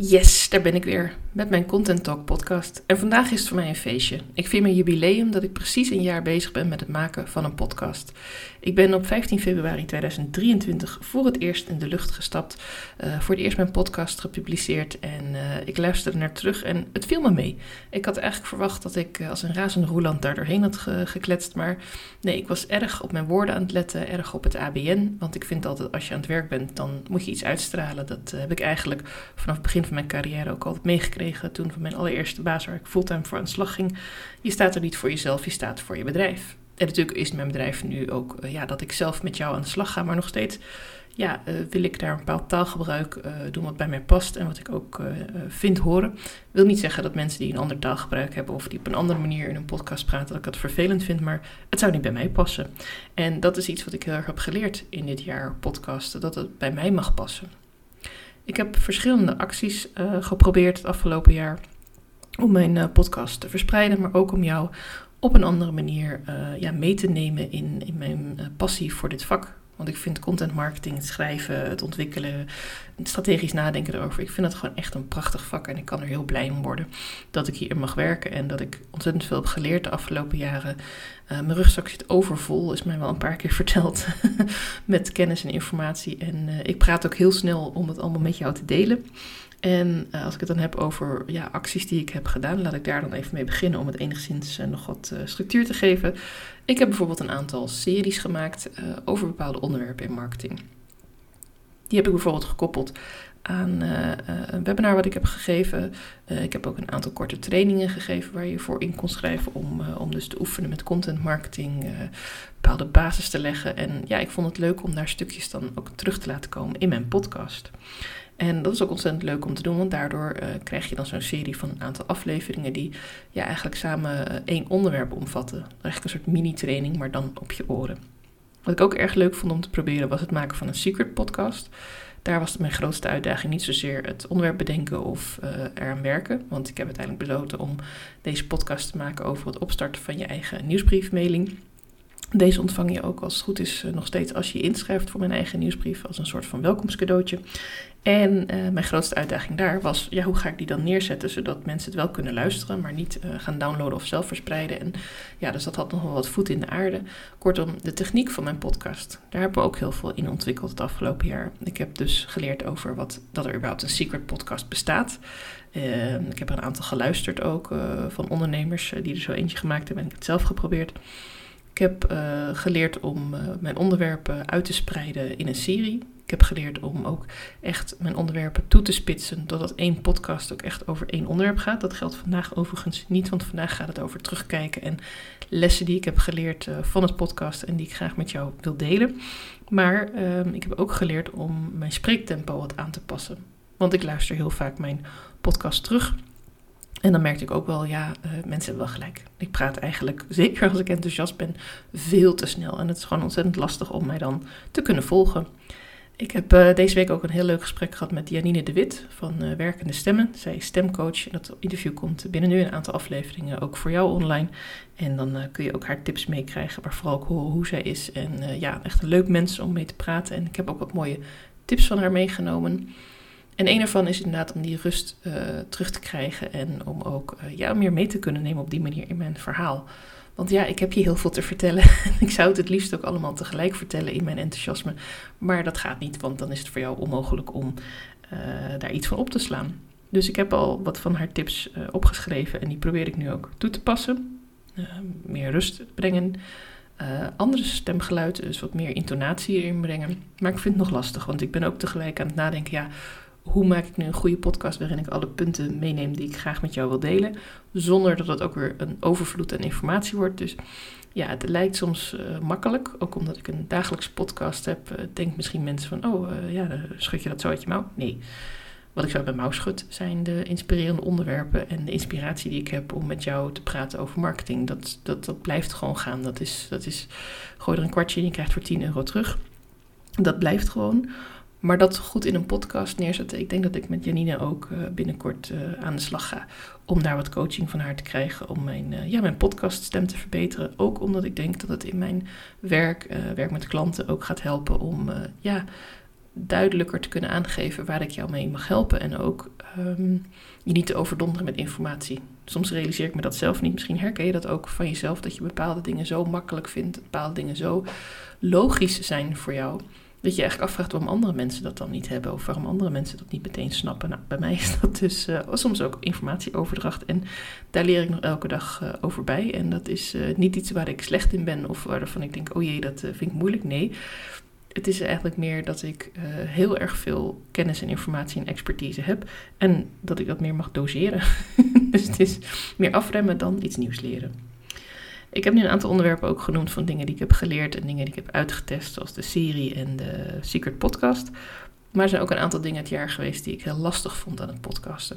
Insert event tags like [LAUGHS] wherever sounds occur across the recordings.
Yes, daar ben ik weer met mijn Content Talk podcast. En vandaag is het voor mij een feestje. Ik vind mijn jubileum dat ik precies een jaar bezig ben met het maken van een podcast. Ik ben op 15 februari 2023 voor het eerst in de lucht gestapt. Uh, voor het eerst mijn podcast gepubliceerd en uh, ik luisterde naar terug en het viel me mee. Ik had eigenlijk verwacht dat ik uh, als een razende roeland daar doorheen had ge gekletst. Maar nee, ik was erg op mijn woorden aan het letten, erg op het ABN. Want ik vind altijd als je aan het werk bent, dan moet je iets uitstralen. Dat heb ik eigenlijk vanaf het begin van mijn carrière ook altijd meegekregen. Toen van mijn allereerste baas waar ik fulltime voor aan de slag ging. Je staat er niet voor jezelf, je staat voor je bedrijf. En natuurlijk is mijn bedrijf nu ook uh, ja, dat ik zelf met jou aan de slag ga, maar nog steeds ja, uh, wil ik daar een bepaald taalgebruik uh, doen wat bij mij past en wat ik ook vind horen. Wil niet zeggen dat mensen die een ander taalgebruik hebben of die op een andere manier in een podcast praten, dat ik dat vervelend vind, maar het zou niet bij mij passen. En dat is iets wat ik heel erg heb geleerd in dit jaar podcasten, dat het bij mij mag passen. Ik heb verschillende acties geprobeerd het afgelopen jaar om mijn podcast te verspreiden, maar ook om jou op een andere manier uh, ja, mee te nemen in, in mijn passie voor dit vak. Want ik vind content marketing, het schrijven, het ontwikkelen, strategisch nadenken erover. Ik vind het gewoon echt een prachtig vak en ik kan er heel blij om worden dat ik hier mag werken en dat ik ontzettend veel heb geleerd de afgelopen jaren. Uh, mijn rugzak zit overvol, is mij wel een paar keer [LAUGHS] verteld, met kennis en informatie. En ik praat ook heel snel om het allemaal met jou te delen. En uh, als ik het dan heb over ja, acties die ik heb gedaan, laat ik daar dan even mee beginnen om het enigszins uh, nog wat uh, structuur te geven. Ik heb bijvoorbeeld een aantal series gemaakt over bepaalde onderwerpen in marketing. Die heb ik bijvoorbeeld gekoppeld aan een webinar wat ik heb gegeven. ik heb ook een aantal korte trainingen gegeven waar je voor in kon schrijven om, om dus te oefenen met content marketing, bepaalde basis te leggen. En ja, ik vond het leuk om daar stukjes dan ook terug te laten komen in mijn podcast. En dat is ook ontzettend leuk om te doen, want daardoor uh, krijg je dan zo'n serie van een aantal afleveringen die ja, eigenlijk samen uh, één onderwerp omvatten. Eigenlijk een soort mini-training, maar dan op je oren. Wat ik ook erg leuk vond om te proberen was het maken van een secret podcast. Daar was mijn grootste uitdaging niet zozeer het onderwerp bedenken of uh, eraan werken. Want ik heb uiteindelijk besloten om deze podcast te maken over het opstarten van je eigen nieuwsbriefmailing. Deze ontvang je ook als het goed is nog steeds als je je inschrijft voor mijn eigen nieuwsbrief als een soort van welkomstcadeautje. En uh, mijn grootste uitdaging daar was, ja, hoe ga ik die dan neerzetten zodat mensen het wel kunnen luisteren, maar niet uh, gaan downloaden of zelf verspreiden. En ja, dus dat had nog wel wat voet in de aarde. Kortom, de techniek van mijn podcast, daar hebben we ook heel veel in ontwikkeld het afgelopen jaar. Ik heb dus geleerd over wat, dat er überhaupt een secret podcast bestaat. Uh, ik heb er een aantal geluisterd ook van ondernemers die er zo eentje gemaakt hebben en ik het zelf geprobeerd. Ik heb geleerd om mijn onderwerpen uit te spreiden in een serie. Ik heb geleerd om ook echt mijn onderwerpen toe te spitsen, totdat één podcast ook echt over één onderwerp gaat. Dat geldt vandaag overigens niet, want vandaag gaat het over terugkijken en lessen die ik heb geleerd uh, van het podcast en die ik graag met jou wil delen. Maar uh, ik heb ook geleerd om mijn spreektempo wat aan te passen. Want ik luister heel vaak mijn podcast terug. En dan merkte ik ook wel, ja, uh, mensen hebben wel gelijk. Ik praat eigenlijk, [LAUGHS] zeker als ik enthousiast ben, veel te snel. En het is gewoon ontzettend lastig om mij dan te kunnen volgen. Ik heb uh, deze week ook een heel leuk gesprek gehad met Janine de Wit van uh, Werkende Stemmen. Zij is stemcoach en dat interview komt binnen nu een aantal afleveringen ook voor jou online. En dan kun je ook haar tips meekrijgen, maar vooral ook horen hoe zij is. En ja, echt een leuk mens om mee te praten. En ik heb ook wat mooie tips van haar meegenomen. En een ervan is inderdaad om die rust terug te krijgen en om ook ja, meer mee te kunnen nemen op die manier in mijn verhaal. Want ja, ik heb je heel veel te vertellen. [LAUGHS] ik zou het het liefst ook allemaal tegelijk vertellen in mijn enthousiasme. Maar dat gaat niet, want dan is het voor jou onmogelijk om uh, daar iets van op te slaan. Dus ik heb al wat van haar tips uh, opgeschreven en die probeer ik nu ook toe te passen. Uh, meer rust brengen. andere stemgeluid, dus wat meer intonatie erin brengen. Maar ik vind het nog lastig, want ik ben ook tegelijk aan het nadenken. Ja, hoe maak ik nu een goede podcast waarin ik alle punten meeneem die ik graag met jou wil delen, zonder dat het ook weer een overvloed aan informatie wordt. Dus ja, het lijkt soms uh, makkelijk, ook omdat ik een dagelijkse podcast heb. Uh, denk misschien mensen van, oh uh, ja, schud je dat zo uit je mouw? Nee. Wat ik zo bij mouw schud zijn de inspirerende onderwerpen en de inspiratie die ik heb om met jou te praten over marketing. Dat, dat, dat blijft gewoon gaan. Dat is, dat is, gooi er een kwartje in, je krijgt voor 10 euro terug. Dat blijft gewoon. Maar dat goed in een podcast neerzetten. Ik denk dat ik met Janine ook uh, binnenkort uh, aan de slag ga. Om daar wat coaching van haar te krijgen. Om mijn, uh, ja, mijn podcaststem te verbeteren. Ook omdat ik denk dat het in mijn werk, werk met klanten, ook gaat helpen om ja, duidelijker te kunnen aangeven waar ik jou mee mag helpen. En ook ehm, je niet te overdonderen met informatie. Soms realiseer ik me dat zelf niet. Misschien herken je dat ook van jezelf, dat je bepaalde dingen zo makkelijk vindt, bepaalde dingen zo logisch zijn voor jou. Dat je eigenlijk afvraagt waarom andere mensen dat dan niet hebben. Of waarom andere mensen dat niet meteen snappen. Nou, bij mij is dat dus uh, soms ook informatieoverdracht. En daar leer ik nog elke dag uh, over bij. En dat is uh, niet iets waar ik slecht in ben. Of waarvan ik denk, oh jee, dat vind ik moeilijk. Nee, het is eigenlijk meer dat ik heel erg veel kennis en informatie en expertise heb. En dat ik dat meer mag doseren. [LAUGHS] dus het is meer afremmen dan iets nieuws leren. Ik heb nu een aantal onderwerpen ook genoemd van dingen die ik heb geleerd en dingen die ik heb uitgetest, zoals de serie en de Secret Podcast. Maar er zijn ook een aantal dingen het jaar geweest die ik heel lastig vond aan het podcasten.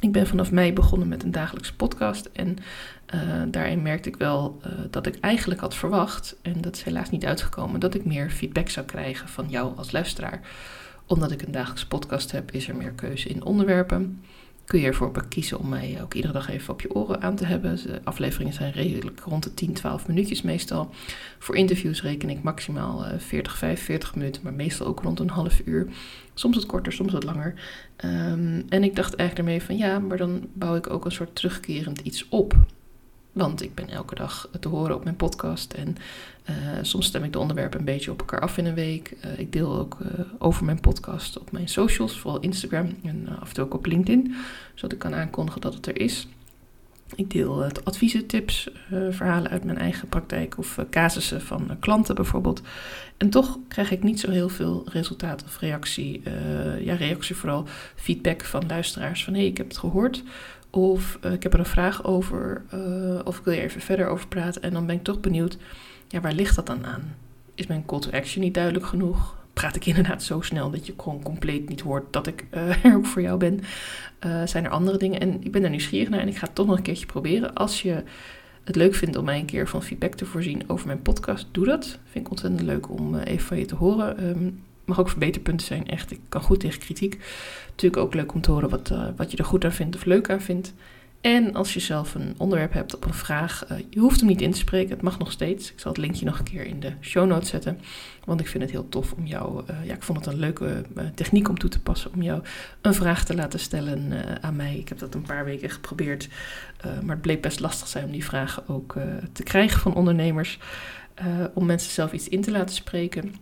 Ik ben vanaf mei begonnen met een dagelijkse podcast en uh, daarin merkte ik wel uh, dat ik eigenlijk had verwacht, en dat is helaas niet uitgekomen, dat ik meer feedback zou krijgen van jou als luisteraar. Omdat ik een dagelijkse podcast heb, is er meer keuze in onderwerpen kun je ervoor kiezen om mij ook iedere dag even op je oren aan te hebben. De afleveringen zijn redelijk rond de 10, 12 minuutjes meestal. Voor interviews reken ik maximaal 40, eh, 45 minuten, maar meestal ook rond een half uur. Soms wat korter, soms wat langer. Um, en ik dacht eigenlijk ermee van ja, maar dan bouw ik ook een soort terugkerend iets op. Want ik ben elke dag te horen op mijn podcast. En uh, soms stem ik de onderwerpen een beetje op elkaar af in een week. Uh, ik deel ook uh, over mijn podcast op mijn socials, vooral Instagram en af en toe ook op LinkedIn. Zodat ik kan aankondigen dat het er is. Ik deel adviezen, tips, verhalen uit mijn eigen praktijk of casussen van klanten bijvoorbeeld. En toch krijg ik niet zo heel veel resultaat of reactie. ja, reactie vooral feedback van luisteraars van hé, hey, ik heb het gehoord. Of uh, ik heb er een vraag over, uh, of ik wil er even verder over praten. En dan ben ik toch benieuwd, ja, waar ligt dat dan aan? Is mijn call to action niet duidelijk genoeg? Praat ik [LAUGHS] inderdaad zo snel dat je gewoon compleet niet hoort dat ik uh, [LAUGHS] er ook voor jou ben? zijn er andere dingen? En ik ben er nieuwsgierig naar en ik ga het toch nog een keertje proberen. Als je het leuk vindt om mij een keer van feedback te voorzien over mijn podcast, doe dat. Vind ik ontzettend leuk om even van je te horen. Um, mag ook verbeterpunten zijn, echt. Ik kan goed tegen kritiek. Natuurlijk ook leuk om te horen wat, uh, wat je er goed aan vindt of leuk aan vindt. En als je zelf een onderwerp hebt op een vraag, uh, je hoeft hem niet in te spreken, het mag nog steeds. Ik zal het linkje nog een keer in de show notes zetten. Want ik vind het heel tof om jou, uh, ja, ik vond het een leuke techniek om toe te passen, om jou een vraag te laten stellen aan mij. Ik heb dat een paar weken geprobeerd, maar het bleek best lastig zijn om die vragen ook te krijgen van ondernemers. om mensen zelf iets in te laten spreken.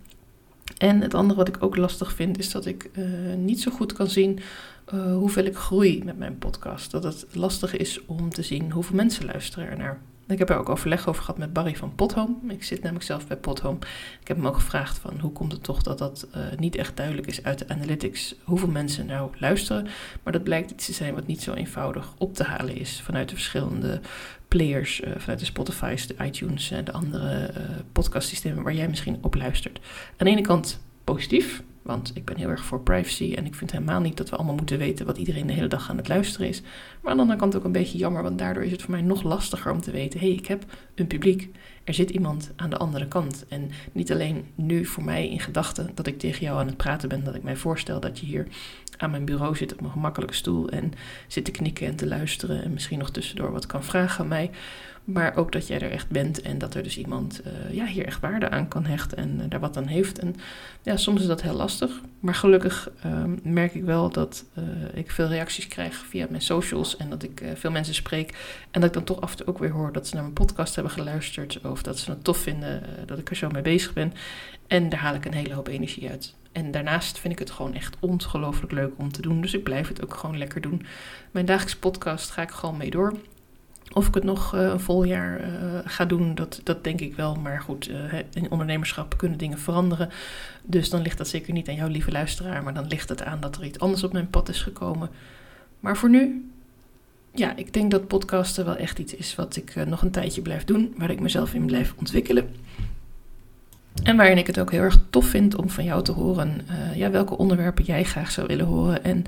En het andere wat ik ook lastig vind, is dat ik uh, niet zo goed kan zien uh, hoeveel ik groei met mijn podcast. Dat het lastig is om te zien hoeveel mensen luisteren ernaar. Ik heb er ook overleg over gehad met Barry van Pothome. Ik zit namelijk zelf bij Pothome. Ik heb hem ook gevraagd van hoe komt het toch dat dat uh, niet echt duidelijk is uit de analytics hoeveel mensen nou luisteren. Maar dat blijkt iets te zijn wat niet zo eenvoudig op te halen is vanuit de verschillende players, uh, vanuit de Spotify's, de iTunes en de andere uh, podcastsystemen waar jij misschien op luistert. Aan de ene kant positief, want ik ben heel erg voor privacy en ik vind helemaal niet dat we allemaal moeten weten wat iedereen de hele dag aan het luisteren is. Maar aan de andere kant ook een beetje jammer, want daardoor is het voor mij nog lastiger om te weten: hé, hey, ik heb een publiek. Er zit iemand aan de andere kant. En niet alleen nu voor mij in gedachten dat ik tegen jou aan het praten ben, dat ik mij voorstel dat je hier aan mijn bureau zit op mijn gemakkelijke stoel en zit te knikken en te luisteren en misschien nog tussendoor wat kan vragen aan mij. Maar ook dat jij er echt bent en dat er dus iemand uh, ja, hier echt waarde aan kan hechten en uh, daar wat aan heeft. En ja, soms is dat heel lastig. Maar gelukkig uh, merk ik wel dat uh, ik veel reacties krijg via mijn socials en dat ik veel mensen spreek. En dat ik dan toch af en toe ook weer hoor dat ze naar mijn podcast hebben geluisterd of dat ze het tof vinden dat ik er zo mee bezig ben. En daar haal ik een hele hoop energie uit. En daarnaast vind ik het gewoon echt ongelooflijk leuk om te doen. Dus ik blijf het ook gewoon lekker doen. Mijn dagelijkse podcast ga ik gewoon mee door. Of ik het nog uh, een vol jaar uh, ga doen, dat, dat denk ik wel. Maar goed, in ondernemerschap kunnen dingen veranderen. Dus dan ligt dat zeker niet aan jouw lieve luisteraar. Maar dan ligt het aan dat er iets anders op mijn pad is gekomen. Maar voor nu, ja, ik denk dat podcasten wel echt iets is wat ik nog een tijdje blijf doen. Waar ik mezelf in blijf ontwikkelen. En waarin ik het ook heel erg tof vind om van jou te horen ja, welke onderwerpen jij graag zou willen horen. En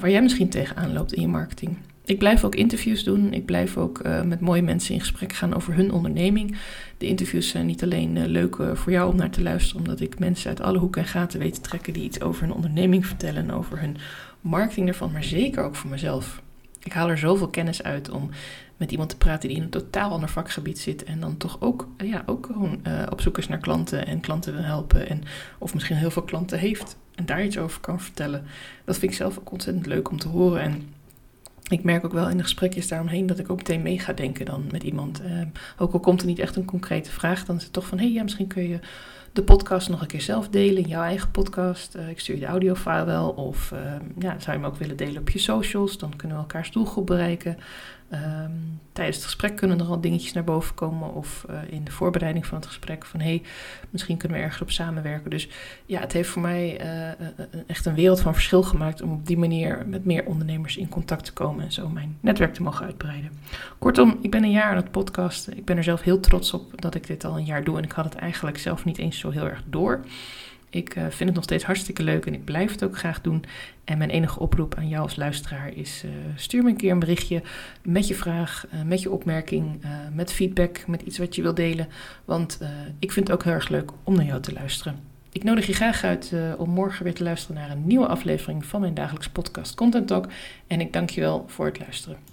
waar jij misschien tegenaan loopt in je marketing. Ik blijf ook interviews doen. Ik blijf ook met mooie mensen in gesprek gaan over hun onderneming. De interviews zijn niet alleen leuk voor jou om naar te luisteren, omdat ik mensen uit alle hoeken en gaten weet te trekken die iets over hun onderneming vertellen, over hun marketing ervan, maar zeker ook voor mezelf. Ik haal er zoveel kennis uit om met iemand te praten die in een totaal ander vakgebied zit. En dan toch ook, ja, ook gewoon uh, op zoek is naar klanten en klanten wil helpen. En, of misschien heel veel klanten heeft en daar iets over kan vertellen. Dat vind ik zelf ook ontzettend leuk om te horen. En ik merk ook wel in de gesprekjes daaromheen dat ik ook meteen mee ga denken dan met iemand. Uh, ook al komt er niet echt een concrete vraag, dan is het toch van: hé, hey, ja, misschien kun je de podcast nog een keer zelf delen in jouw eigen podcast. Uh, ik stuur je de audiofile wel. Of uh, ja, zou je hem ook willen delen op je socials? Dan kunnen we elkaars doelgroep bereiken. Um, tijdens het gesprek kunnen er al dingetjes naar boven komen. Of uh, in de voorbereiding van het gesprek van hé, hey, misschien kunnen we ergens op samenwerken. Dus ja, het heeft voor mij echt een wereld van verschil gemaakt om op die manier met meer ondernemers in contact te komen en zo mijn netwerk te mogen uitbreiden. Kortom, ik ben een jaar aan het podcasten. Ik ben er zelf heel trots op dat ik dit al een jaar doe. En ik had het eigenlijk zelf niet eens zo heel erg door. Ik uh, vind het nog steeds hartstikke leuk en ik blijf het ook graag doen. En mijn enige oproep aan jou als luisteraar is: uh, stuur me een keer een berichtje met je vraag, uh, met je opmerking, met feedback, met iets wat je wilt delen. Want ik vind het ook heel erg leuk om naar jou te luisteren. Ik nodig je graag uit om morgen weer te luisteren naar een nieuwe aflevering van mijn dagelijkse podcast Content Talk. En ik dank je wel voor het luisteren.